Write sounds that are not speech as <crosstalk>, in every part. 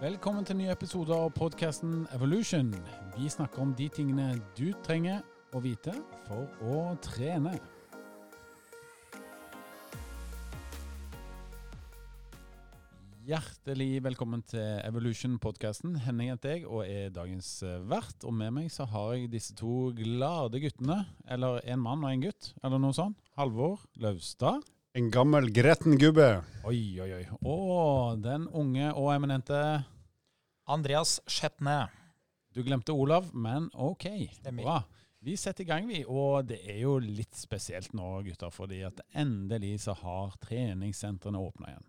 Velkommen til nye ny episode av podkasten Evolution. Vi snakker om de tingene du trenger å vite for å trene. Hjertelig velkommen til Evolution-podkasten. Henning heter jeg og er dagens vert. Og med meg så har jeg disse to glade guttene. Eller en mann og en gutt, eller noe sånt. Halvor Laustad. En gammel gretten gubbe. Oi, oi, oi. Å, den unge og eminente Andreas Skjetne. Du glemte Olav, men OK. Stemmer. Bra. Vi setter i gang, vi. Og det er jo litt spesielt nå, gutter, fordi at endelig så har treningssentrene åpna igjen.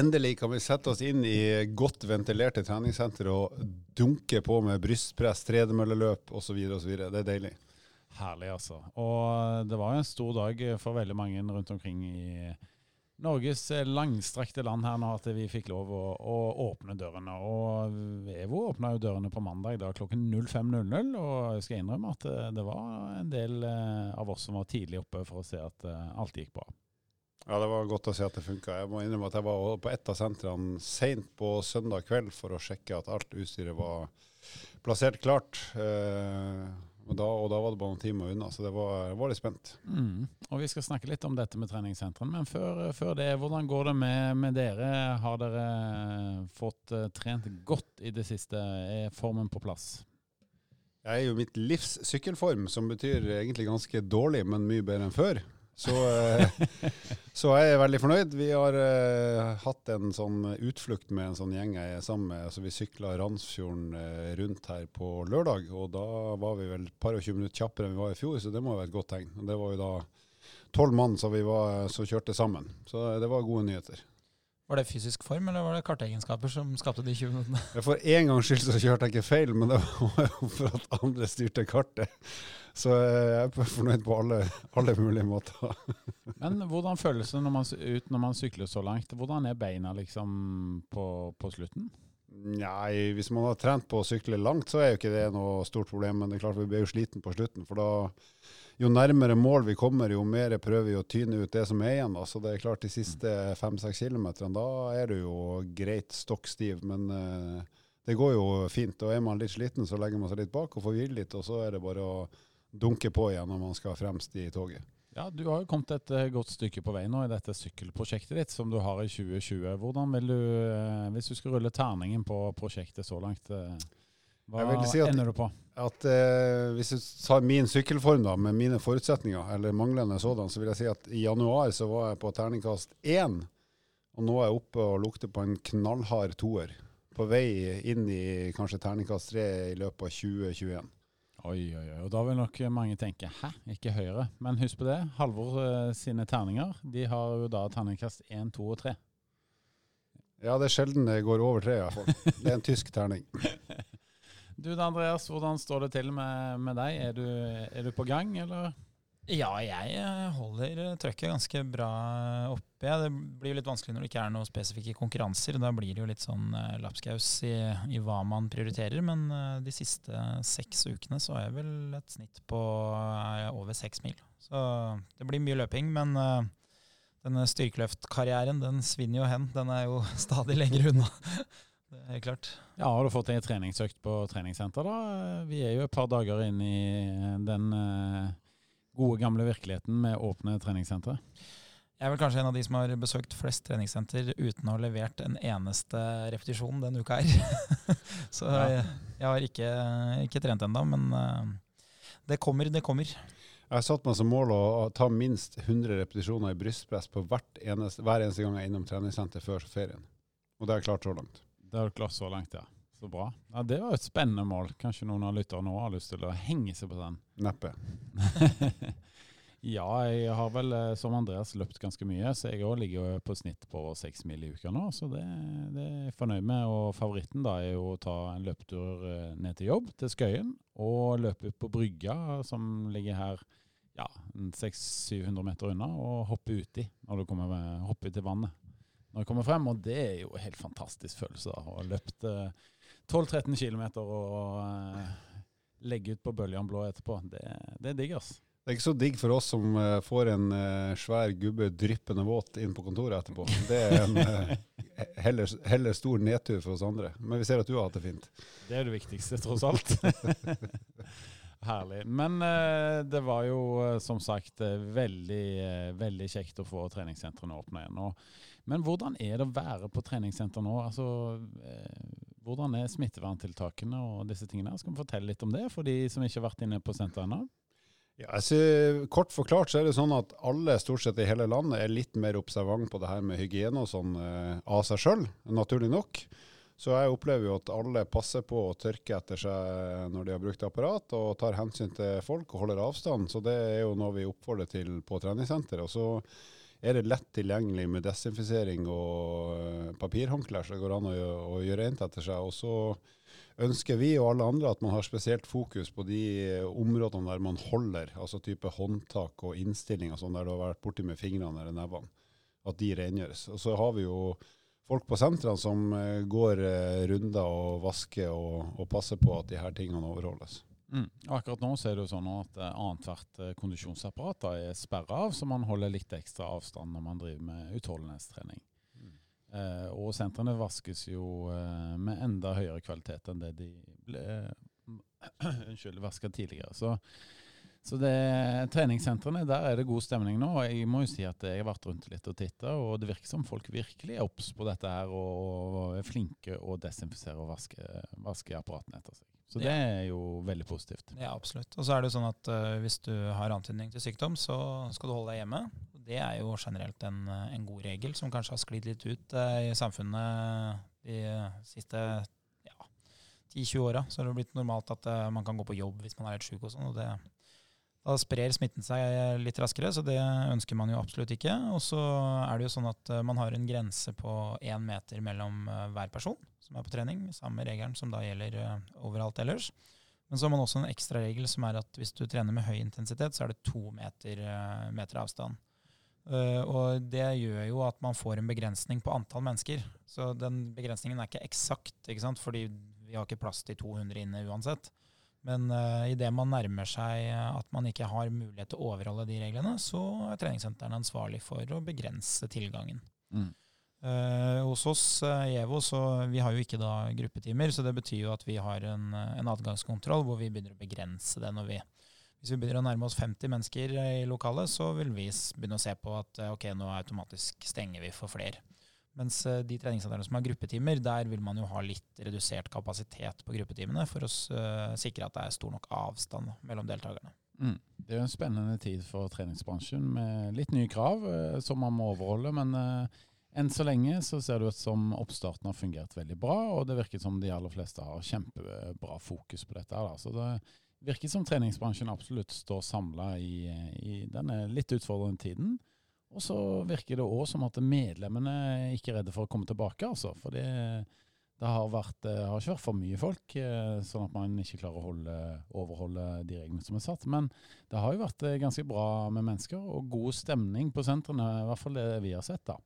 Endelig kan vi sette oss inn i godt ventilerte treningssenter og dunke på med brystpress, tredemølleløp osv. osv. Det er deilig. Herlig, altså. Og det var en stor dag for veldig mange rundt omkring i Norges langstrakte land her nå at vi fikk lov å, å åpne dørene. Og EVO åpna jo dørene på mandag da klokken 05.00, og jeg skal innrømme at det, var en del eh, av oss som var tidlig oppe for å se at eh, alt gikk bra. Ja, Det var godt å se at det funka. Jeg må innrømme at jeg var på ett av sentrene seint på søndag kveld for å sjekke at alt utstyret var plassert klart. Eh, og, da, og da var det bare noen timer unna, så det var, var litt spent. Mm. Og Vi skal snakke litt om dette med treningssentrene, men før, før det, hvordan går det med, med dere? Har dere fått eh, trent godt i det siste? Er formen på plass? Jeg er jo mitt livs sykkelform, som betyr egentlig ganske dårlig, men mye bedre enn før. Så, eh, <laughs> så jeg er veldig fornøyd. Vi har eh, hatt en sånn utflukt med en sånn gjeng jeg er sammen med. Altså, vi sykla Randsfjorden eh, rundt her på lørdag, og da var vi vel et par og 20 minutter kjappere enn vi var i fjor, så det må jo være et godt tegn. Og det var jo da tolv mann som var, som kjørte sammen, så det var gode nyheter. Var det fysisk form, eller var det kartegenskaper som skapte de 20 minuttene? <laughs> For en gangs skyld så kjørte jeg ikke feil, men det var jo for at andre styrte kartet. Så jeg er fornøyd på alle, alle mulige måter. <laughs> Men hvordan føles det når man, ut når man sykler så langt? Hvordan er beina liksom på, på slutten? Nei, hvis man har trent på å sykle langt, så er jo ikke det noe stort problem. Men det er klart vi blir jo sliten på slutten, for da jo nærmere mål vi kommer, jo mer prøver vi å tyne ut det som er igjen. Da. Så det er klart de siste fem-seks kilometerne, da er du jo greit stokk stiv. Men uh, det går jo fint. Og er man litt sliten, så legger man seg litt bak og får hvile litt, og så er det bare å dunke på igjen når man skal fremst i toget. Ja, Du har jo kommet et uh, godt stykke på vei nå i dette sykkelprosjektet ditt som du har i 2020. Hvordan vil du, uh, Hvis du skal rulle terningen på prosjektet så langt, hva si at, ender du på? At Hvis du tar min sykkelform da, med mine forutsetninger, eller manglende sådan, så vil jeg si at i januar så var jeg på terningkast én, og nå er jeg oppe og lukter på en knallhard toer. På vei inn i kanskje terningkast tre i løpet av 2021. Oi, oi, oi. Og da vil nok mange tenke hæ, ikke høyere. Men husk på det, Halvor uh, sine terninger de har jo da terningkast 1, 2 og 3. Ja, det er sjelden det går over tre, i hvert fall. Det er en tysk terning. <laughs> du da, Andreas, hvordan står det til med, med deg? Er du, er du på gang, eller? Ja, jeg eh, holder trøkket ganske bra oppe. Det blir jo litt vanskelig når det ikke er noen spesifikke konkurranser. Da blir det jo litt sånn uh, lapskaus i, i, hva man prioriterer. Men de siste seks ukene så har jeg vel et snitt på over seks mil. Så det blir mye løping. Men denne styrkeløftkarrieren den svinner jo hen. Den er jo <laughs> stadig lenger unna. Det er klart. Ja, Har du fått en treningsøkt på treningssenter, da? Vi er jo et par dager inn i den gode, gamle virkeligheten med åpne treningssentre? Jeg er vel kanskje en av de som har besøkt flest treningssenter uten å ha levert en eneste repetisjon denne uka her. <laughs> Så ja. jeg, jeg, har ikke, ikke trent ennå, men uh, det kommer, det kommer. Jeg har satt meg som mål å ta minst 100 repetisjoner i brystpress på eneste, hver eneste gang jeg er innom treningssenter før ferien. Og det har jeg klart så langt. Det har du klart så langt, ja. Så bra. Ja, Det var et spennende mål. Kanskje noen av lytterne nå har lyst til å henge seg på den? Neppe. <laughs> ja, jeg har vel eh, som Andreas løpt ganske mye, så jeg òg ligger på snitt på over seks mil i uka nå. Så det, det, er jeg fornøyd med. Og favoritten da er jo å ta en løpetur eh, ned til jobb, til Skøyen, og løpe på brygga som ligger her ja, 600-700 meter unna, og hoppe uti når du kommer, hoppe til vannet når jeg kommer frem. Og det er jo en helt fantastisk følelse da, å ha løpt eh, 12-13 km og eh, legge ut på Bøljan blå etterpå. Det, det er digg, ass. Det er ikke så digg for oss som uh, får en uh, svær gubbe dryppende våt inn på kontoret etterpå. Det er en heller, heller stor nedtur for oss andre. Men vi ser at du har hatt det fint. Det er det viktigste, tross alt. <laughs> Herlig. Men eh, det var jo eh, som sagt eh, veldig, veldig kjekt å få treningssentrene åpne igjen. Men hvordan er det å være på treningssenter nå? Altså, hvordan er smitteverntiltakene og disse tingene? Skal vi fortelle litt om det for de som ikke har vært inne på senteret ennå? Ja, altså, kort forklart så er det sånn at alle stort sett i hele landet er litt mer observant på det her med hygiene og sånn eh, av seg sjøl, naturlig nok. Så jeg opplever jo at alle passer på å tørke etter seg når de har brukt apparat, og tar hensyn til folk og holder avstand. Så det er jo noe vi oppfordrer til på treningssenteret. Og så er det lett tilgjengelig med desinfisering og papirhåndklær, så det går an å gjøre rent etter seg. Og så ønsker vi og alle andre at man har spesielt fokus på de områdene der man holder, altså type håndtak og innstillinger sånn der du har vært borti med fingrene eller nevene, at de rengjøres. Og så har vi jo folk på sentrene som eh, går eh, runder og vasker og, og, passer på at de her tingene overholdes. Mm. Akkurat nå så er det jo sånn at uh, annethvert uh, kondisjonsapparat er sperra av, så man holder litt ekstra avstand når man driver med utholdenhetstrening. Mm. Eh, og sentrene vaskes jo med enda høyere kvalitet enn det de ble <clears throat> unnskyld, vaska tidligere. Så så det, treningssentrene, der er det god stemning nå. Jeg må jo si at jeg har vært rundt litt og titta, og det virker som folk virkelig er obs på dette her og er flinke å desinfisere og vaske, vaske apparatene etter seg. Så det er jo veldig positivt. Ja, absolutt. Og så er det jo sånn at uh, hvis du har antydning til sykdom, så skal du holde deg hjemme. Det er jo generelt en, en god regel som kanskje har sklidd litt ut uh, i samfunnet de siste ja, 10-20 åra. Så har det blitt normalt at uh, man kan gå på jobb hvis man er helt sjuk og sånn. og det da sprer smitten seg litt raskere, så det ønsker man jo absolutt ikke. Og så er det jo sånn at eh, man har en grense på én meter mellom eh, hver person som er på trening. Samme regelen som da gjelder eh, overalt ellers. Men så har man også en ekstra regel som er at hvis du trener med høy intensitet, så er det to meter, meter avstand. og det gjør jo at man får en begrensning på antall mennesker. Så den begrensningen er ikke eksakt, ikke sant? fordi vi har ikke plass til 200 inne uansett. Men uh, idet man nærmer seg at man ikke har mulighet til å overholde de reglene, så er treningssentrene ansvarlig for å begrense tilgangen. Mm. Uh, hos oss uh, i EVO så vi har jo ikke da gruppetimer, så det betyr jo at vi har en, en adgangskontroll hvor vi begynner å begrense det. når vi hvis vi begynner å nærme oss 50 mennesker i lokalet, så vil vi begynne å se på at ok, nå automatisk stenger vi for flere. Mens eh, de treningssentrene som har gruppetimer, der vil man jo ha litt redusert kapasitet på gruppetimene for å uh, sikre at det er stor nok avstand mellom deltakerne. Mm. Det er jo en spennende tid for treningsbransjen med litt nye krav uh, som man må overholde. Men enn så lenge så ser det ut som oppstarten har fungert veldig bra, og det virker som de aller fleste har kjempebra fokus på dette. Da. Så det virker som treningsbransjen absolutt står samla i, i denne litt utfordrende tiden. Og så virker det òg som at medlemmene ikke er redde for å komme tilbake, altså. For det, det har, vært, har ikke vært for mye folk, eh, sånn at man ikke klarer å holde, overholde de reglene som er satt. Men det har jo vært eh, ganske bra med mennesker, og god stemning på sentrene. I hvert fall det vi har sett, da.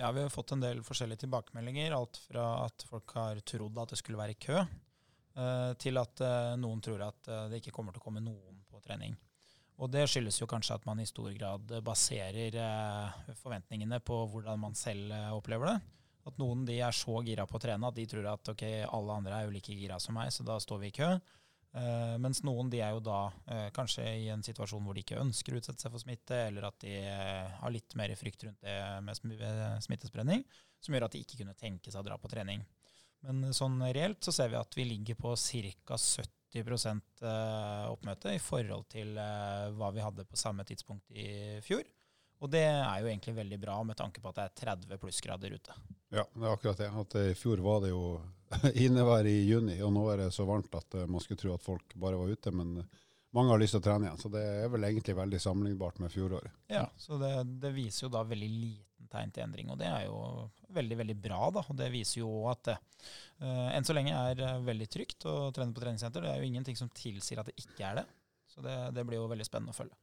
Ja, vi har fått en del forskjellige tilbakemeldinger. Alt fra at folk har trodd at det skulle være kø, eh, til at noen tror at det ikke kommer til å komme noen på trening. Og det skyldes jo kanskje at man i stor grad baserer eh, forventningene på hvordan man selv eh, opplever det. At noen de er så gira på å trene at de tror at ok, alle andre er jo like gira som meg, så da står vi i kø. Uh, mens noen de er jo da uh, kanskje i en situasjon hvor de ikke ønsker å utsette seg for smitte, eller at de uh, har litt mer frykt rundt det med smittespredning, som gjør at de ikke kunne tenke seg å dra på trening. Men sånn reelt så ser vi at vi ligger på ca. 70 80 eh, oppmøte i forhold til eh, hva vi hadde på samme tidspunkt i fjor. Og det er jo egentlig veldig bra med tanke på at det er 30 plussgrader ute. Ja, det er akkurat det. At I fjor var det jo <laughs> innevær i juni, og nå er det så varmt at eh, man skulle tro at folk bare var ute. Men mange har lyst til å trene igjen, så det er vel egentlig veldig sammenlignbart med fjoråret. Ja, så det, det viser jo da veldig lite tegn til endring. Og det er jo veldig veldig bra. da, og Det viser jo at det uh, enn så lenge er uh, veldig trygt å trene på treningssenter. Det er jo ingenting som tilsier at det ikke er det. Så det, det blir jo veldig spennende å følge.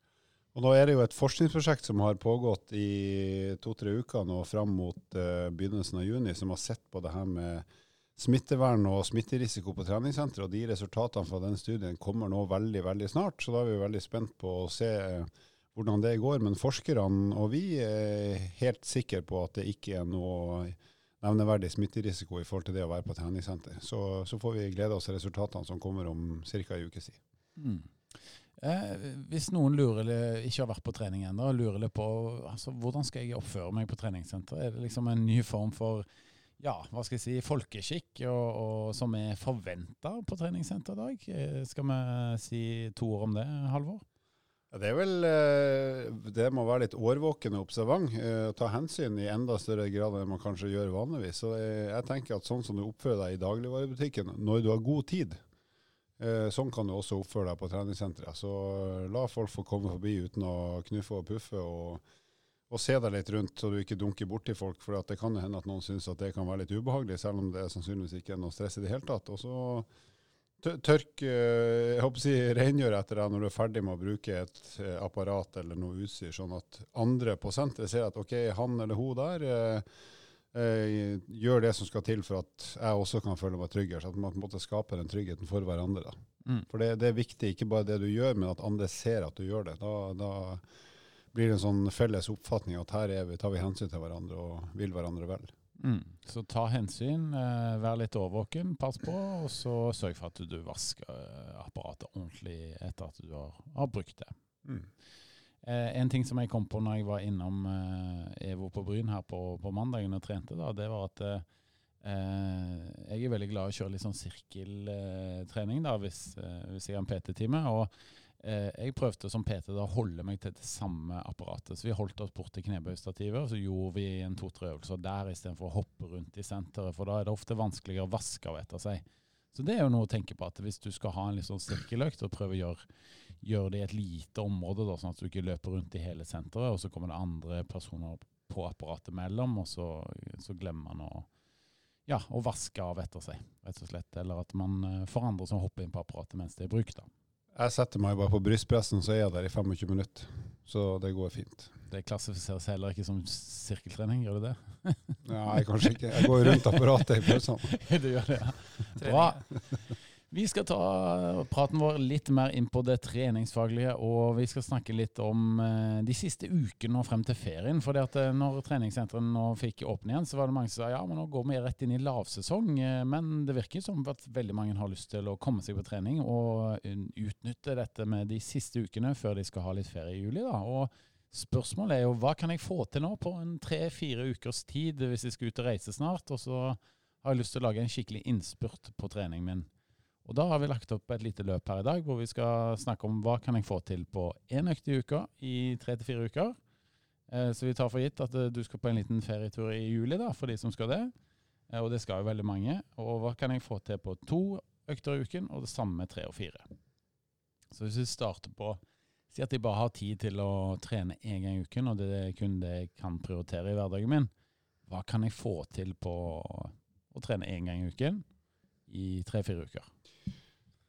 Og Nå er det jo et forskningsprosjekt som har pågått i to-tre uker nå fram mot uh, begynnelsen av juni, som har sett på det her med smittevern og smitterisiko på treningssenter. og De resultatene fra den studien kommer nå veldig veldig snart. Så da er vi veldig spent på å se hvordan det går. Men forskerne og vi er helt sikre på at det ikke er noe nevneverdig smitterisiko i forhold til det å være på treningssenter. Så, så får vi glede oss til resultatene som kommer om ca. en uke siden. Mm. Eh, hvis noen lurer, ikke har vært på trening ennå, lurer litt på altså, hvordan skal jeg oppføre meg på treningssenter? Er det liksom en ny form for ja, hva skal jeg si, folkeskikk og, og som er forventa på treningssenter i dag? Eh, skal vi si to ord om det, Halvor? Ja, det vel eh, Det må være litt årvåken og observant. Eh, ta hensyn i enda større grad enn man kanskje gjør vanligvis. Så jeg tenker at sånn som du oppfører deg i dagligvarebutikken når du har god tid, sånn kan du også oppføre deg på treningssenteret. Så la folk få komme forbi uten å knuffe og puffe. og og se deg litt rundt, så du ikke dunker borti folk. For det kan hende at noen syns at det kan være litt ubehagelig, selv om det sannsynligvis ikke er noe stress i det hele tatt. Og så tørk eh, jeg håper å si, rengjør etter deg når du er ferdig med å bruke et eh, apparat eller noe utstyr, sånn at andre på senteret ser at OK, han eller hun der eh, eh, gjør det som skal til for at jeg også kan føle meg tryggere. Så at man på en måte skaper den tryggheten for hverandre. Mm. For det, det, er viktig, ikke bare det du gjør, men at andre ser at du gjør det. Da, da blir det en sånn felles oppfatning at her vi, tar vi hensyn til hverandre og vil hverandre vel. Mm. Så ta hensyn, eh, vær litt årvåken, pass på, og så sørg for at du vasker eh, apparatet ordentlig etter at du har, har brukt det. Mm. Eh, en ting som jeg kom på når jeg var innom eh, Evo på Bryn her på, på mandagen og trente, da, det var at eh, jeg er veldig glad i å kjøre litt sånn sirkeltrening da, hvis, eh, hvis jeg har en PT-time. og Eh, jeg prøvde som PT da å holde meg til det samme apparatet. Så vi holdt oss bort til knebøystativet, og så gjorde vi en to-tre øvelser der istedenfor å hoppe rundt i senteret, for da er det ofte vanskeligere å vaske av etter seg. Så det er jo noe å tenke på, at hvis du skal ha en litt sånn sirkeløkt, og prøve å gjøre, gjøre, det i et lite område, da, sånn at du ikke løper rundt i hele senteret, og så kommer det andre personer på apparatet mellom, og så, så glemmer man å ja, å vaske av etter seg, rett og slett. Eller at man eh, får andre som hopper inn på apparatet mens det er i bruk. da. Jeg setter meg bare på brystpressen, så er jeg der i 25 minutter. Så det går fint. Det klassifiseres heller ikke som sirkeltrening, gjør det det? Nei, kanskje ikke. Jeg går rundt apparatet i <laughs> pausene. du gjør det, ja. Bra. Vi skal ta praten vår litt mer inn på det treningsfaglige, og vi skal snakke litt om eh, de siste ukene og frem til ferien. For eh, når treningssentrene nå fikk åpne igjen, så var det mange som sa ja, men nå går vi rett inn i lavsesong. Eh, men det virker som at veldig mange har lyst til å komme seg på trening og utnytte dette med de siste ukene før de skal ha litt ferie i juli. da, og Spørsmålet er jo hva kan jeg få til nå på en tre-fire ukers tid hvis jeg skal ut og reise snart, og så har jeg lyst til å lage en skikkelig innspurt på treningen min. Og Da har vi lagt opp et lite løp her i dag hvor vi skal snakke om hva kan jeg få til på én økt i uka i tre til fire uker. Eh, så vi tar for gitt at eh, du skal på en liten ferietur i juli da, for de som skal det. Eh, og det skal jo veldig mange. Og hva kan jeg få til på to økter i uken, og det samme tre og fire. Så hvis vi starter på Si at jeg bare har tid til å trene én gang i uken, og det er kun det jeg kan prioritere i hverdagen min. Hva kan jeg få til på å trene én gang i uken i tre-fire uker?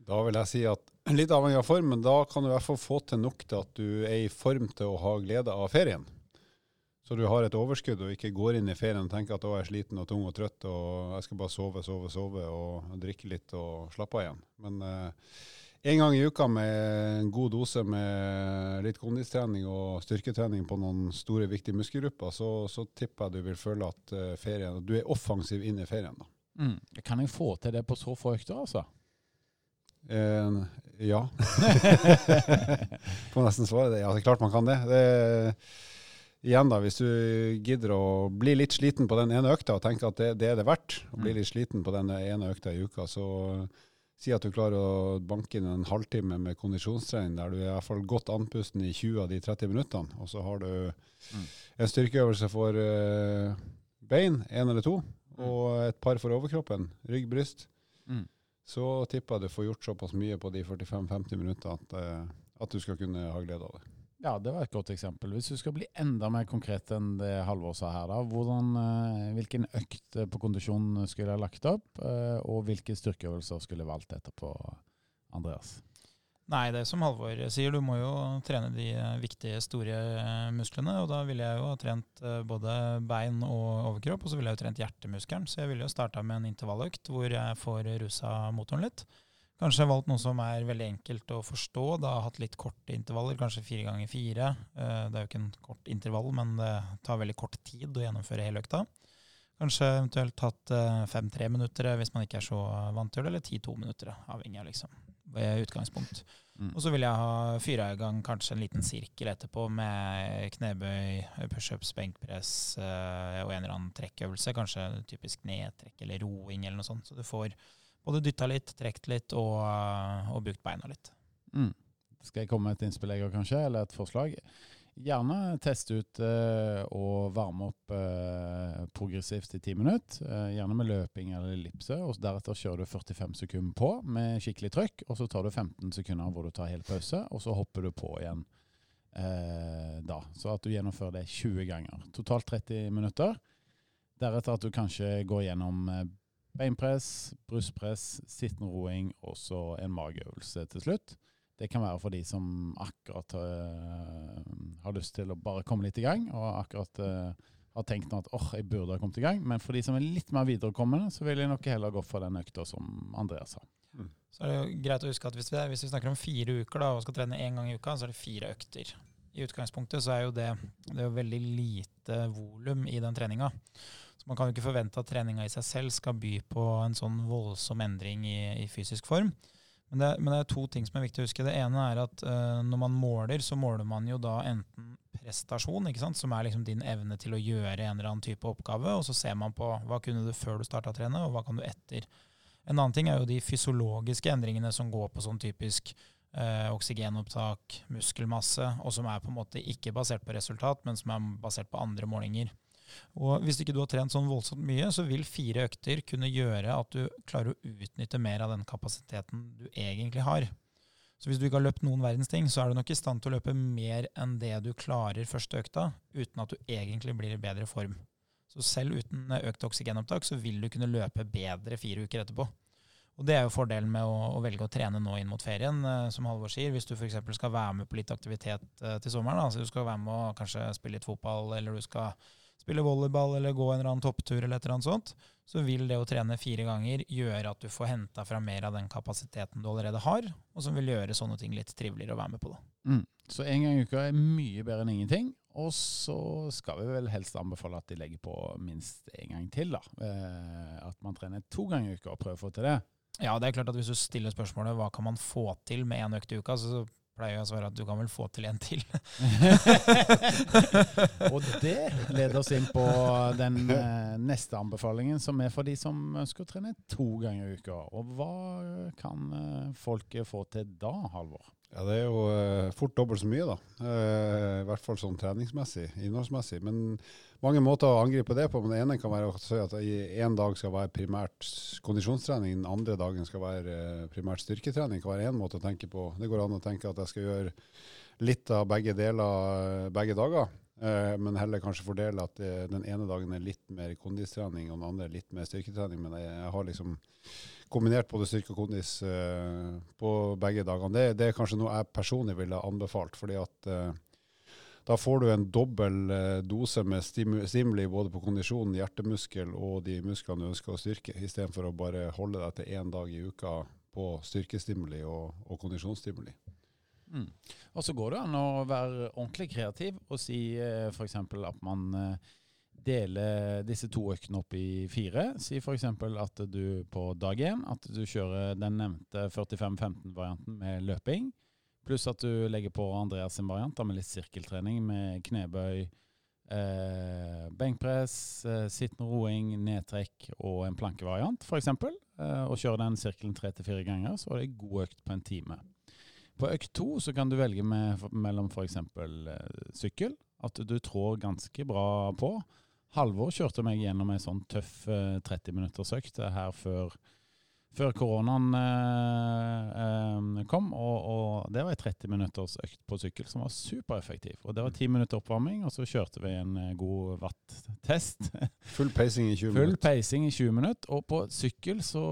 Da vil jeg si at <clears throat> litt avhengig av form, men da kan du i hvert fall få til nok til at du er i form til å ha glede av ferien. Så du har et overskudd og ikke går inn i ferien og tenker at å, jeg er sliten og tung og trøtt og jeg skal bare sove, sove, sove og drikke litt og slappe av igjen. Men eh, en gang i uka med en god dose med litt kondistrening og styrketrening på noen store, viktige muskelgrupper, så, så tipper jeg du vil føle at uh, ferien, du er offensiv inn i ferien. da. Mm. Kan jeg få til det på så få økter, altså? Uh, ja. <laughs> Får nesten svare det. Ja, det er klart man kan det. det igjen da, Hvis du gidder å bli litt sliten på den ene økta og tenker at det, det er det verdt, å bli mm. litt sliten på den ene økta i uka, så si at du klarer å banke inn en halvtime med kondisjonstrening der du er i hvert fall godt andpusten i 20 av de 30 minuttene, og så har du mm. en styrkeøvelse for uh, bein, én eller to, mm. og et par for overkroppen, rygg, bryst. Mm så tipper jeg du får gjort såpass mye på de 45-50 minuttene at, eh, at, du skal kunne ha glede av det. Ja, det var et godt eksempel. Hvis du skal bli enda mer konkret enn det Halvor sa her, da, hvordan, eh, hvilken økt på kondisjon skulle jeg lagt opp, eh, og hvilke styrkeøvelser skulle jeg valgt etterpå, Andreas? Nei, det er som Halvor sier, du må jo trene de viktige, store musklene. Og da ville jeg jo ha trent eh, både bein og overkropp, og så ville jeg jo trent hjertemuskelen. Så jeg ville jo starta med en intervalløkt hvor jeg får rusa motoren litt. Kanskje valgt noe som er veldig enkelt å forstå. Da har hatt litt korte intervaller, kanskje fire ganger fire. Eh, det er jo ikke en kort intervall, men det tar veldig kort tid å gjennomføre hele økta. Kanskje eventuelt tatt eh, fem-tre minutter hvis man ikke er så vant til det, eller ti-to minutter, avhengig av liksom, utgangspunkt. Mm. Og så vil jeg ha fyra i gang kanskje en liten sirkel etterpå med knebøy, pushups, benkpress eh, og en eller annen trekkøvelse. Kanskje typisk nedtrekk eller roing eller noe sånt. Så du får både dytta litt, trukket litt og, og brukt beina litt. Mm. Skal jeg komme med et innspill, jeg kanskje, eller et forslag? Gjerne teste ut uh, og varme opp uh, progressivt i ti minutter. Uh, gjerne med løping eller ellipse. og Deretter kjører du 45 sekunder på med skikkelig trøkk. og Så tar du 15 sekunder hvor du tar hele pause, og så hopper du på igjen da. Så at du gjennomfører det 20 ganger. Totalt 30 minutter. Deretter at du kanskje går gjennom beinpress, brystpress, sittende roing og så en mageøvelse til slutt. Det kan være for de som akkurat uh, har lyst til å bare komme litt i gang, og akkurat uh, har tenkt at åh, oh, jeg burde ha kommet i gang. Men for de som er litt mer viderekommende, så vil jeg nok heller gå for den økta som Andreas sa. Mm. Så er det jo greit å huske at hvis vi, hvis vi snakker om fire uker da, og skal trene én gang i uka, så er det fire økter. I utgangspunktet så er jo det, det er jo veldig lite volum i den treninga. Så man kan jo ikke forvente at treninga i seg selv skal by på en sånn voldsom endring i, i fysisk form. Men det, men det, er to ting som er viktig å huske. Det ene er at uh, når man måler, så måler man jo da enten prestasjon, som er liksom din evne til å gjøre en eller annen type oppgave, og så ser man på hva kunne du før du starta å trene, og hva kan du etter. En annen ting er jo de fysiologiske endringene som går på sånn typisk uh, oksygenopptak, muskelmasse, og som er på en måte ikke basert på resultat, men som er basert på andre målinger. Og Hvis ikke du har trent sånn voldsomt mye, så vil fire økter kunne gjøre at du klarer å utnytte mer av den kapasiteten du egentlig har. Så hvis du ikke har løpt noen verdens ting, så er du nok i stand til å løpe mer enn det du klarer første økta, uten at du egentlig blir i bedre form. Så selv uten økt oksygenopptak så vil du kunne løpe bedre fire uker etterpå. Og Det er jo fordelen med å, å, velge å trene nå inn mot ferien, eh, som Halvor sier. Hvis du f.eks. skal være med på litt aktivitet eh, til sommeren, altså du skal være med å kanskje spille litt fotball, eller du skal spille volleyball eller gå en eller annen topptur, eller et eller annet sånt, så vil det å trene fire ganger gjøre at du får henta fra mer av den kapasiteten du allerede har, og som vil gjøre sånne ting litt triveligere å være med på. da. Mm. Så én gang i uka er mye bedre enn ingenting. Og så skal vi vel helst anbefale at de legger på minst én gang til. da. Eh, at man trener to ganger i uka og prøver å få til det. Ja, det er klart at hvis du stiller spørsmålet hva kan man få til med én økt i uka, så pleier å svare at du kan vel få til en til. <laughs> og det leder oss inn på den eh, neste anbefalingen, som er for de som ønsker å trene to ganger i uka. Og hva kan folket folk få til da, Halvor? Ja, Det er jo uh, fort dobbelt så mye, da. Uh, I hvert fall sånn treningsmessig, innholdsmessig. Men mange måter å angripe det på. Men det ene kan være å si at én dag skal være primært kondisjonstrening, den andre dagen skal være uh, primært styrketrening. Det kan være én måte å tenke på. Det går an å tenke at jeg skal gjøre litt av begge deler begge dager. Men heller kanskje fordele at den ene dagen er litt mer kondistrening, og den andre litt mer styrketrening. Men jeg, har liksom kombinert både styrke og kondis uh, på begge dagene. Det, det, er kanskje noe jeg personlig ville anbefalt. fordi at da får du en dobbel dose med stimuli både på kondisjon, hjertemuskel og de musklene du ønsker å styrke, istedenfor å bare holde deg til én dag i uka på styrkestimuli og, og kondisjonsstimuli. Mm. Og så går det an å være ordentlig kreativ og si uh, f.eks. at man deler dele disse to øktene opp i fire. Si f.eks. at du på dag én at du kjører den nevnte 45-15-varianten med løping, pluss at du legger på Andreas sin variant med litt sirkeltrening med knebøy, eh, benkpress, eh, sittende roing, nedtrekk og en plankevariant f.eks. Eh, og kjører den sirkelen tre til fire ganger, så er det god økt på en time. På økt to så kan du velge med, mellom f.eks. Eh, sykkel, at du trår ganske bra på. Halvor kjørte meg gjennom ei sånn tøff 30 minutters økt her før, før koronaen eh, eh, kom. Og, og, det var ei 30 minutters økt på sykkel som var supereffektiv. Og det var 10 minutter oppvarming, og så kjørte vi en eh, god watt-test. Full peising i 20 minutter. Full pacing i 20 minutter. Og på sykkel så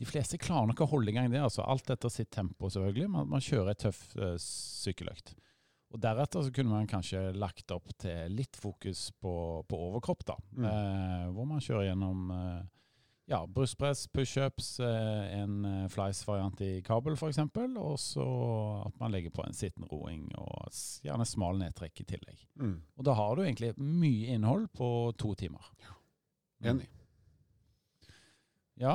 De fleste klarer nok å holde i gang det. altså Alt etter sitt tempo, selvfølgelig. Man, man kjører ei tøff uh, sykkeløkt. Og Deretter så kunne man kanskje lagt opp til litt fokus på, på overkropp, da. Mm. Uh, hvor man kjører gjennom uh, ja, brystpress, pushups, uh, en eh, flies-variant i kabel f.eks. Og så at man legger på en sittende roing og gjerne smal nedtrekk i tillegg. Mm. Og da har du egentlig mye innhold på to timer. Ja. Enig. Ja,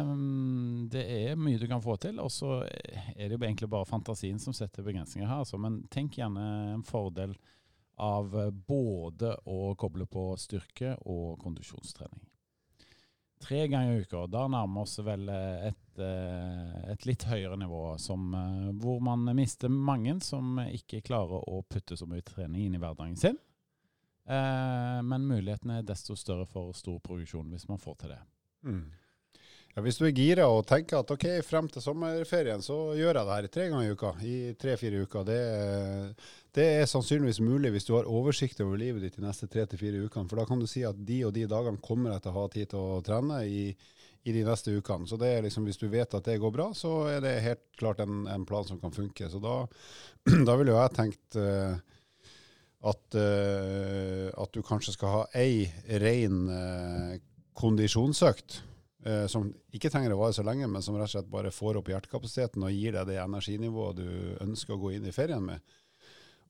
um, det er mye du kan få til. Og så er det jo egentlig bare fantasien som setter begrensninger her. Altså. Men tenk gjerne en fordel av eh, både å koble på styrke og kondisjonstrening. Tre ganger i uka. Da nærmer vi oss vel eh, et, eh, et litt høyere nivå, som, hvor man mister mange som ikke klarer å putte så mye trening inn i hverdagen sin. Men mulighetene er desto større for stor progresjon hvis man får til det. Mm. Ja, hvis du er gira og tenker at ok, frem til sommerferien så gjør jeg det her tre ganger i uka, i tre-fire uker, det, det er sannsynligvis mulig hvis du har oversikt over livet ditt de neste tre til fire ukene. For da kan du si at de og de dagene kommer jeg til å ha tid til å trene i, i de neste ukene. Så det er liksom, hvis du vet at det går bra, så er det helt klart en, en plan som kan funke. Så da, <clears throat> da ville jo jeg tenkt uh, at, uh, at du kanskje skal ha ei ren uh, kondisjonsøkt. Eh, som ikke trenger å vare så lenge, men som rett og slett bare får opp hjertekapasiteten og gir deg det energinivået du ønsker å gå inn i ferien med.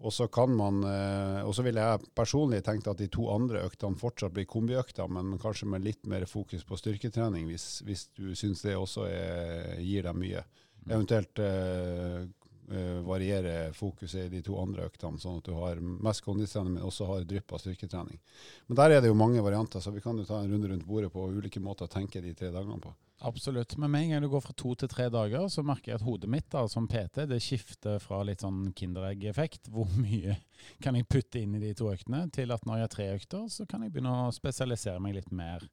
Og så kan man, eh, og så ville jeg personlig tenkt at de to andre øktene fortsatt blir kombiøkter, men kanskje med litt mer fokus på styrketrening, hvis, hvis du syns det også er, gir deg mye. Eventuelt eh, eh, variere fokuset i de to andre øktene, sånn at du har mest kondistrening, men også har drypp av styrketrening. Men der er det jo mange varianter, så vi kan jo ta en runde rundt bordet på ulike måter å tenke de tre dagene på. Absolutt. Men med en gang du går fra to til tre dager, så merker jeg at hodet mitt da, som PT det skifter fra litt sånn Kinderegg-effekt, hvor mye kan jeg putte inn i de to øktene, til at når jeg har tre økter, så kan jeg begynne å spesialisere meg litt mer.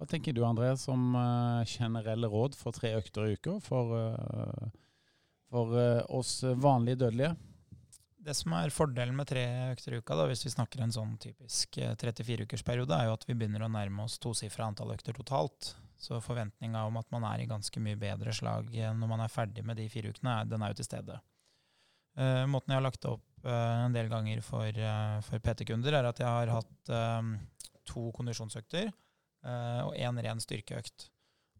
Hva tenker du André, som eh, generelle råd for tre økter i uka for, eh, for eh, oss vanlige dødelige? Det som er fordelen med tre økter i uka, da, hvis vi snakker en sånn typisk 34-ukersperiode, er jo at vi begynner å nærme oss tosifra antall økter totalt. Så forventninga om at man er i ganske mye bedre slag når man er ferdig med de fire ukene, den er jo til stede. Uh, måten jeg har lagt opp uh, en del ganger for, uh, for PT-kunder, er at jeg har hatt eh, to kondisjonsøkter eh, og én ren styrkeøkt.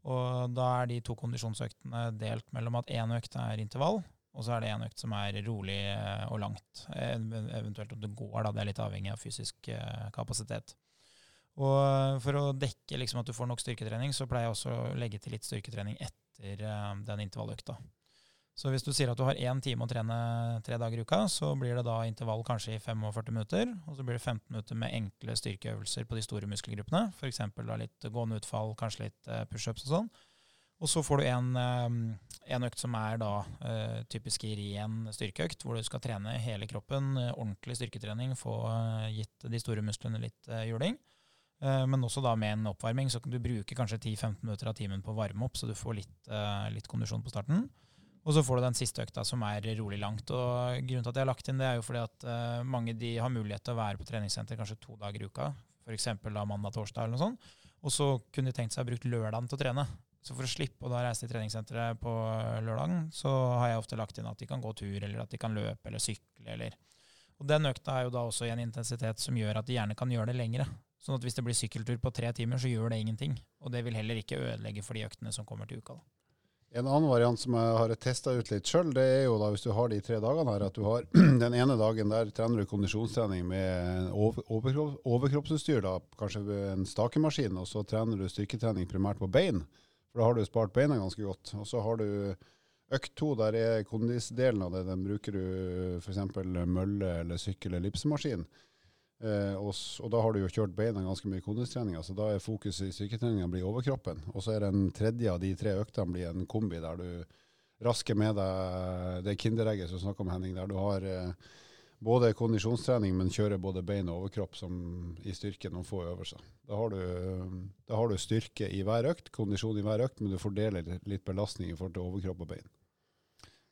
Og da er de to kondisjonsøktene delt mellom at én økt er intervall, og så er det en økt som er rolig eh, og langt. Eventuelt om det går, da. Det er litt avhengig av fysisk eh, kapasitet. Og eh, for å dekke liksom at du får nok styrketrening, så pleier jeg også å legge til litt styrketrening etter den intervalløkta. Så hvis du sier at du har én time å trene tre dager i uka, så blir det da intervall kanskje i 45 minutter, og så blir det 15 minutter med enkle styrkeøvelser på de store muskelgruppene. F.eks. litt gående utfall, kanskje litt eh, pushups og sånn. Og så får du en, eh, en økt som er da eh, typisk i ren styrkeøkt, hvor du skal trene hele kroppen, ordentlig styrketrening, få gitt de store musklene litt juling. Men også da med en oppvarming, så kan du bruke kanskje 10-15 minutter av timen på å varme opp, så du får litt, litt kondisjon på starten. Og så får du den siste økta som er rolig langt. Og grunnen til at jeg har lagt inn det, er jo fordi at uh, mange de har mulighet til å være på treningssenter kanskje to dager i uka, f.eks. da mandag-torsdag eller noe sånt. Og så kunne de tenkt seg å bruke lørdagen til å trene. Så for å slippe å da reise til treningssenteret på lørdagen, så har jeg ofte lagt inn at de kan gå tur, eller at de kan løpe eller sykle, eller Og den økta er jo da også i en intensitet som gjør at de gjerne kan gjøre det lengre. Sånn at hvis det blir sykkeltur på tre timer, så gjør det ingenting. Og det vil heller ikke ødelegge for de øktene som kommer til uka. Da. En annen variant som jeg har testa ut litt sjøl, det er jo da hvis du har de tre dagene her, at du har <clears throat> den ene dagen der trener du kondisjonstrening med over, overkropp, overkroppsutstyr, da, kanskje en stakemaskin, og så trener du styrketrening primært på bein. For da har du spart beina ganske godt. Og så har du økt to, der er kondisdelen av det. Den bruker du f.eks. mølle eller sykkel eller ellipsemaskin. Eh, og, og da har du jo kjørt beina ganske mye i kondistreninga, så da er fokuset i styrketreninga blir overkroppen. Og så er det en tredje av de tre øktene blir en kombi der du rasker med deg det kinderegget som du snakker om, Henning, der du har eh, både kondisjonstrening, men kjører både bein og overkropp som i styrke noen få øvelser. Da har, du, da har du styrke i hver økt, kondisjon i hver økt, men du fordeler litt- belastning i forhold til overkropp og bein.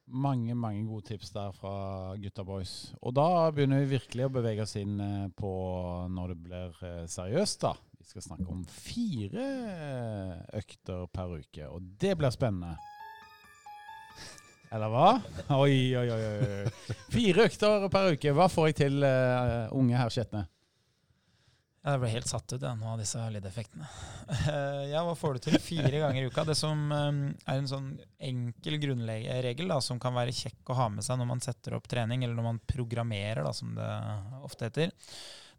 Mange mange gode tips der fra gutta boys. Og da begynner vi virkelig å bevege oss inn eh, på når det blir eh, seriøst, da. Vi skal snakke om fire økter per uke, og det blir spennende. Eller hva? Oi, oi, oi. oi. Fire økter per uke. Hva får jeg til, uh, unge herr Skjetne? Jeg ble helt satt ut av noen av disse lydeffektene. <laughs> Ja, hva får du til fire ganger i uka? Det som eh, er en sånn enkel grunnregel da, som kan være kjekk å ha med seg når man setter opp trening, eller når man programmerer, da, som det ofte heter,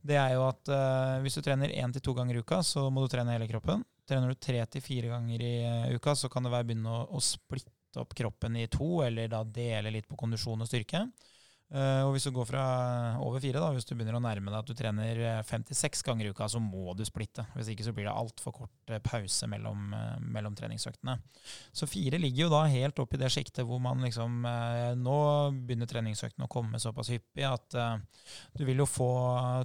det er jo at uh, hvis du trener én til to ganger i uka, så må du trene hele kroppen. Trener du tre til fire ganger i eh, uka, så kan det være begynne å, å splitte opp kroppen i to, eller da dele litt på kondisjon og styrke. Eh, og hvis du går fra over fire, da, hvis du begynner å nærme deg at du trener eh, fem til seks ganger i uka, så må du splitte. Hvis ikke så blir det altfor kort eh, pause mellom, eh, mellom treningsøktene. Så fire ligger jo da helt opp i det sjiktet hvor man liksom eh, Nå begynner treningsøktene å komme såpass hyppig at eh, du vil jo få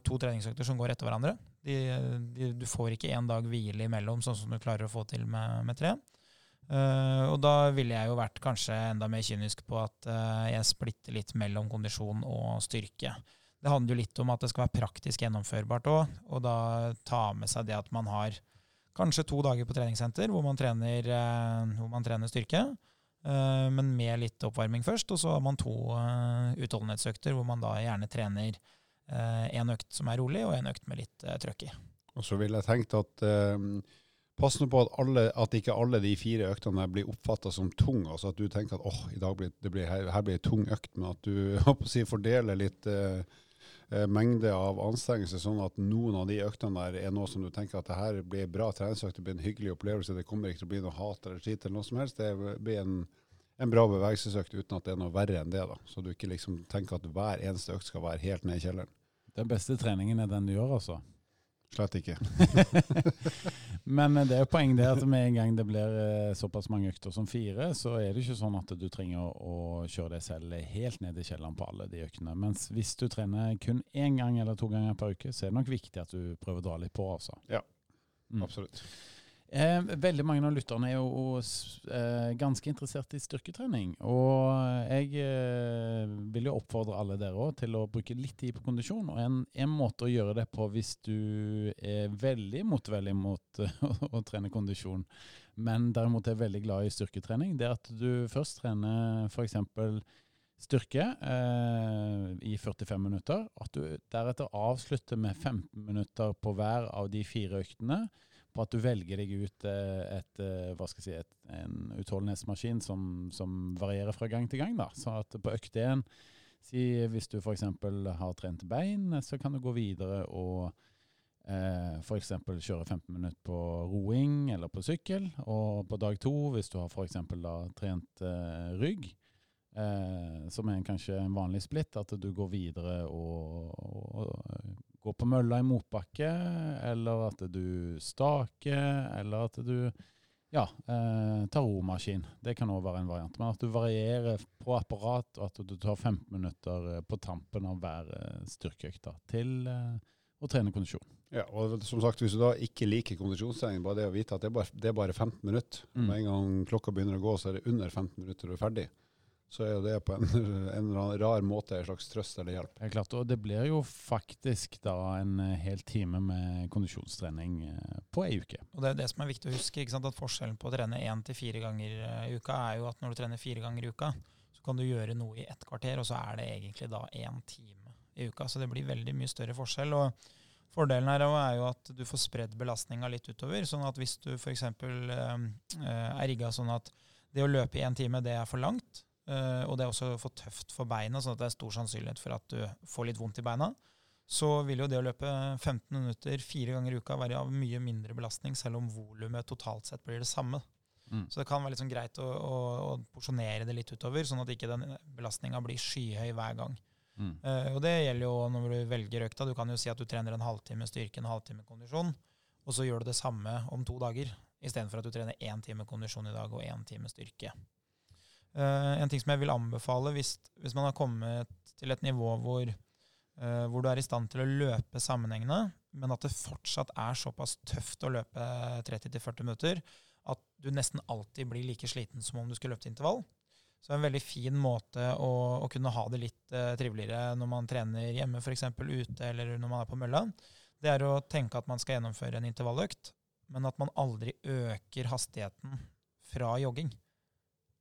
to treningsøkter som går etter hverandre. De, de, du får ikke én dag hvile imellom, sånn som du klarer å få til med, med tre. Eh, og da ville jeg jo vært kanskje enda mer kynisk på at uh, jeg splitter litt mellom kondisjon og styrke. Det handler jo litt om at det skal være praktisk gjennomførbart òg, og da ta med seg det at man har kanskje to dager på treningssenter hvor man trener, uh, hvor man trener styrke, men med litt oppvarming først. Og så har man to utholdenhetsøkter hvor man da gjerne trener én økt som er rolig, og en økt med litt trøkk i. Og så ville jeg tenkt at pass nå på at, alle, at ikke alle de fire øktene blir oppfatta som tung. Altså at du tenker at åh, dag blir, blir, her, blir det tung økt, men at du <laughs> si, fordeler litt eh, eh, mengde av anstrengelse, sånn at noen av de øktene der er noe som du tenker at det her blir bra treningsøkt, det blir en hyggelig opplevelse, det kommer ikke til å bli noe hat eller skitt eller noe som helst. Det blir en, en bra bevegelsesøkt uten at det er noe verre enn det. da. Så du ikke liksom tenker at hver eneste økt skal være helt ned i kjelleren. Den beste treningen er den du gjør, altså. Slett ikke. <laughs> Men eh, det er jo poeng det at med en gang det blir eh, såpass mange økter som fire, så er det ikke sånn at du trenger å kjøre deg selv helt ned i kjelleren på alle de øktene. Mens hvis du trener kun én gang eller to ganger per uke, så er det nok viktig at du prøver å dra litt på, altså. Ja. Mm. Eh, veldig mange av lytterne er jo eh, ganske interessert i styrketrening. Og jeg eh, vil jo oppfordre alle dere òg til å bruke litt tid på kondisjon. Og en, en måte å gjøre det på hvis du er veldig motvillig mot <laughs> å, trene kondisjon, men derimot er veldig glad i styrketrening, det er at du først trener f.eks. styrke eh, i 45 minutter. At du deretter avslutter med 15 minutter på hver av de fire øktene på at du velger deg ut eh, et, eh, skal jeg si, et, en utholdenhetsmaskin som, som varierer fra gang til gang. Da. Så at på økt 1, si hvis du f.eks. har trent bein, så kan du gå videre og eh, f.eks. kjøre 15 minutter på roing eller på sykkel. Og på dag to, hvis du har f.eks. trent eh, rygg, eh, som er en, kanskje en vanlig splitt, at du går videre og, og, går på mølla i motbakke, eller at du staker, eller at du ja, eh, tar romaskin. Det kan òg være en variant. Men at du varierer på apparat, og at du tar 15 minutter eh, på tampen av hver eh, styrkeøkt til eh, å trene kondisjon. Ja, og som sagt, Hvis du da ikke liker kondisjonstrening, bare det å vite at det er bare, det er bare 15 minutter. Mm. Med en gang klokka begynner å gå, så er det under 15 minutter du er ferdig. Så er jo det på en, <laughs> en eller annen rar måte en slags trøst eller hjelp. Helt klart, og Det blir jo faktisk da en eh, hel time med kondisjonstrening eh, på ei uke. Og det er det som er viktig å huske, ikke sant? at forskjellen på å trene én til fire ganger eh, i uka er jo at når du trener fire ganger i uka, så kan du gjøre noe i ett kvarter, og så er det egentlig da én time i uka. Så det blir veldig mye større forskjell. og Fordelen her er jo at du får spredd belastninga litt utover. sånn at hvis du f.eks. Eh, er rigga sånn at det å løpe i én time, det er for langt, og det er også for tøft for beina, sånn at det er stor sannsynlighet for at du får litt vondt i beina, så vil jo det å løpe 15 minutter fire ganger i uka være av mye mindre belastning, selv om volumet totalt sett blir det samme. Mm. Så det kan være sånn greit å, å, å porsjonere det litt utover, sånn at ikke den belastninga blir skyhøy hver gang. Mm. Uh, og det gjelder jo når du velger økta. Du kan jo si at du trener en halvtime styrke, en halvtime kondisjon, og så gjør du det samme om to dager, istedenfor at du trener én time kondisjon i dag og én time styrke. Eh, en ting som jeg vil anbefale hvis, hvis man har kommet til et nivå hvor, eh, hvor du er i stand til å løpe sammenhengende, men at det fortsatt er såpass tøft å løpe 30-40 minutter at du nesten alltid blir like sliten som om du skulle løpt intervall. Så en veldig fin måte å, å kunne ha det litt uh, triveligere når man trener hjemme, f.eks. ute eller når man er på mølla. Det er å tenke at man skal gjennomføre en intervalløkt, men at man aldri øker hastigheten fra jogging.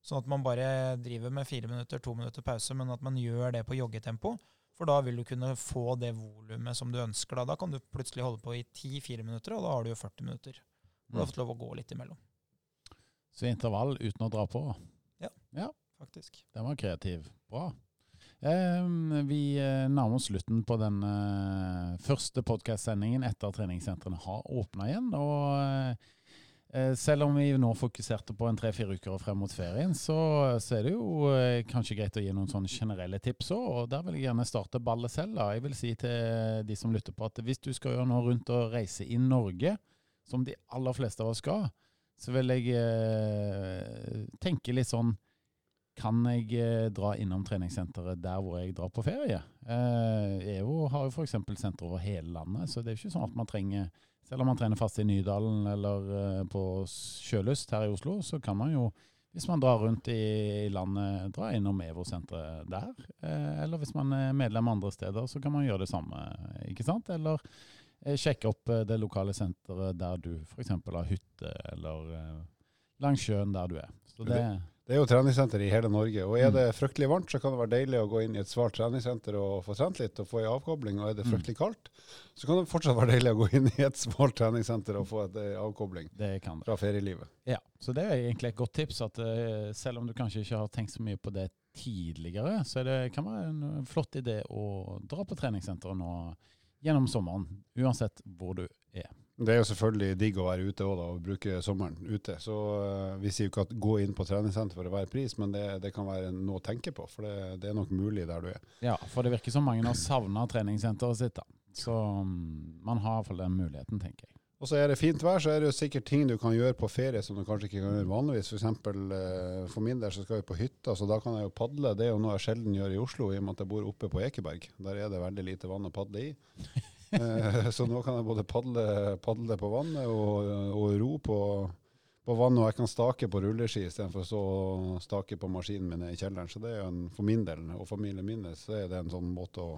Sånn at man bare driver med fire minutter, to minutter pause, men at man gjør det på joggetempo. For da vil du kunne få det volumet som du ønsker. Da Da kan du plutselig holde på i 10-4 minutter, og da har du jo 40 minutter. Du har fått lov å gå litt imellom, Så intervall uten å dra på. faktisk. Den var kreativ. Bra. Eh, vi nærmer oss slutten på den eh, første podkast-sendingen etter at treningssentrene har åpna igjen. Og eh, selv om vi nå fokuserte på en tre-fire uker frem mot ferien, så, så er det jo eh, kanskje greit å gi noen sånne generelle tips òg. Og der vil jeg gjerne starte ballet selv. da. Jeg vil si til de som lytter på at hvis du skal gjøre noe rundt og reise i Norge, som de aller fleste av oss skal, så vil jeg eh, tenke litt sånn kan jeg eh, dra innom treningssenteret der hvor jeg drar på ferie? Eh, EVO har jo f.eks. senter over hele landet, så det er jo ikke sånn at man trenger Selv om man trener fast i Nydalen eller eh, på Sjølyst her i Oslo, så kan man jo, hvis man drar rundt i, landet, dra innom EVO-senteret der. Eh, eller hvis man er medlem andre steder, så kan man gjøre det samme, ikke sant? Eller eh, sjekke opp det lokale senteret der du f.eks. har hytte, eller langs sjøen der du er. Så det, Det er jo treningssenter i hele Norge, og er Mm. det fryktelig varmt, så kan det være deilig å gå inn i et svart treningssenter og få trent litt og få ei avkobling, og er det Mm. fryktelig kaldt, så kan det fortsatt være deilig å gå inn i et svart treningssenter og få et eh, avkobling det kan det. fra ferielivet. Ja, så det er egentlig et godt tips. at eh, Selv om du kanskje ikke har tenkt så mye på det tidligere, så det, kan være en eh, flott idé å dra på treningssenteret nå gjennom sommeren. Uansett hvor du er. Det er jo selvfølgelig digg å være ute også, da, og bruke sommeren ute. Så uh, vi sier jo ikke at gå inn på treningssenter for enhver pris, men det, det kan være noe å tenke på. For det, det er nok mulig der du er. Ja, For det virker som mange har savna treningssenteret sitt. da. Så um, man har iallfall den muligheten, tenker jeg. Og så er det fint vær, så er det jo sikkert ting du kan gjøre på ferie som du kanskje ikke kan gjøre vanligvis. For eksempel, eh, for min del så skal vi på hytta, så da kan jeg jo padle. Det er jo noe jeg sjelden gjør i Oslo, i og med at jeg bor oppe på Ekeberg. Der er det veldig lite vann å padle i. Eh, Så nå kan jeg både padle, padle på vannet og, og ro på, på vannet, og jeg kan stake på rulleski istedenfor å stå og stake på maskinen min i kjelleren. Så det er jo en, for min del, og familien min, så er det en sånn måte å,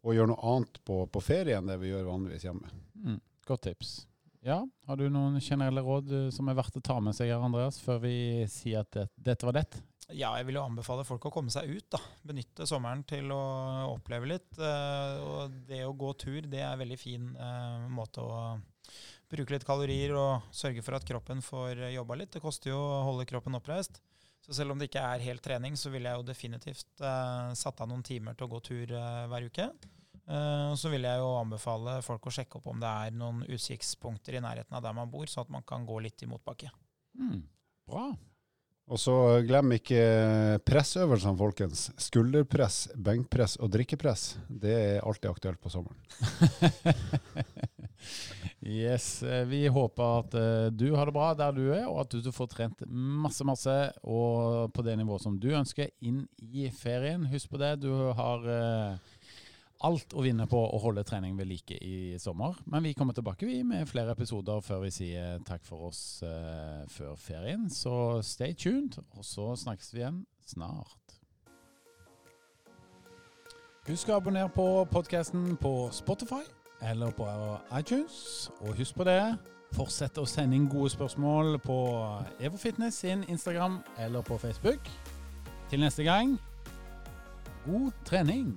å gjøre noe annet på, på ferie enn det vi gjør vanligvis hjemme. Mm, godt tips. Ja, Har du noen generelle råd eh, som er verdt å ta med seg, her, Andreas, før vi sier at det, dette var det? Ja, jeg vil jo anbefale folk å komme seg ut. da. Benytte sommeren til å oppleve litt. eh, og det å gå tur, det er en veldig fin eh, måte å bruke litt kalorier og sørge for at kroppen får jobba litt. Det koster jo å holde kroppen oppreist. Så selv om det ikke er helt trening, så ville jeg jo definitivt eh, satt av noen timer til å gå tur hver uke. Og så vil jeg jo anbefale folk å sjekke opp om det er noen utsiktspunkter i nærheten av der man bor, så at man kan gå litt i motbakke. Mm, bra. Og så glem ikke pressøvelsene, folkens. Skulderpress, benkpress og drikkepress. Det er alltid aktuelt på sommeren. <laughs> yes, eh, Vi håper at eh, du har det bra der du er, og at du får trent masse, masse og på det nivået som du ønsker inn i ferien. Husk på det, du har eh, alt å vinne på å holde trening ved like i sommer. Men vi kommer tilbake vi med flere episoder før vi sier takk for oss eh, før ferien. Så stay tuned, og så snakkes vi igjen snart. Husk å abonnere på podkasten på Spotify eller på iTunes. Og husk på det, fortsett å sende inn gode spørsmål på EvoFitness sin Instagram eller på Facebook. Til neste gang, god trening!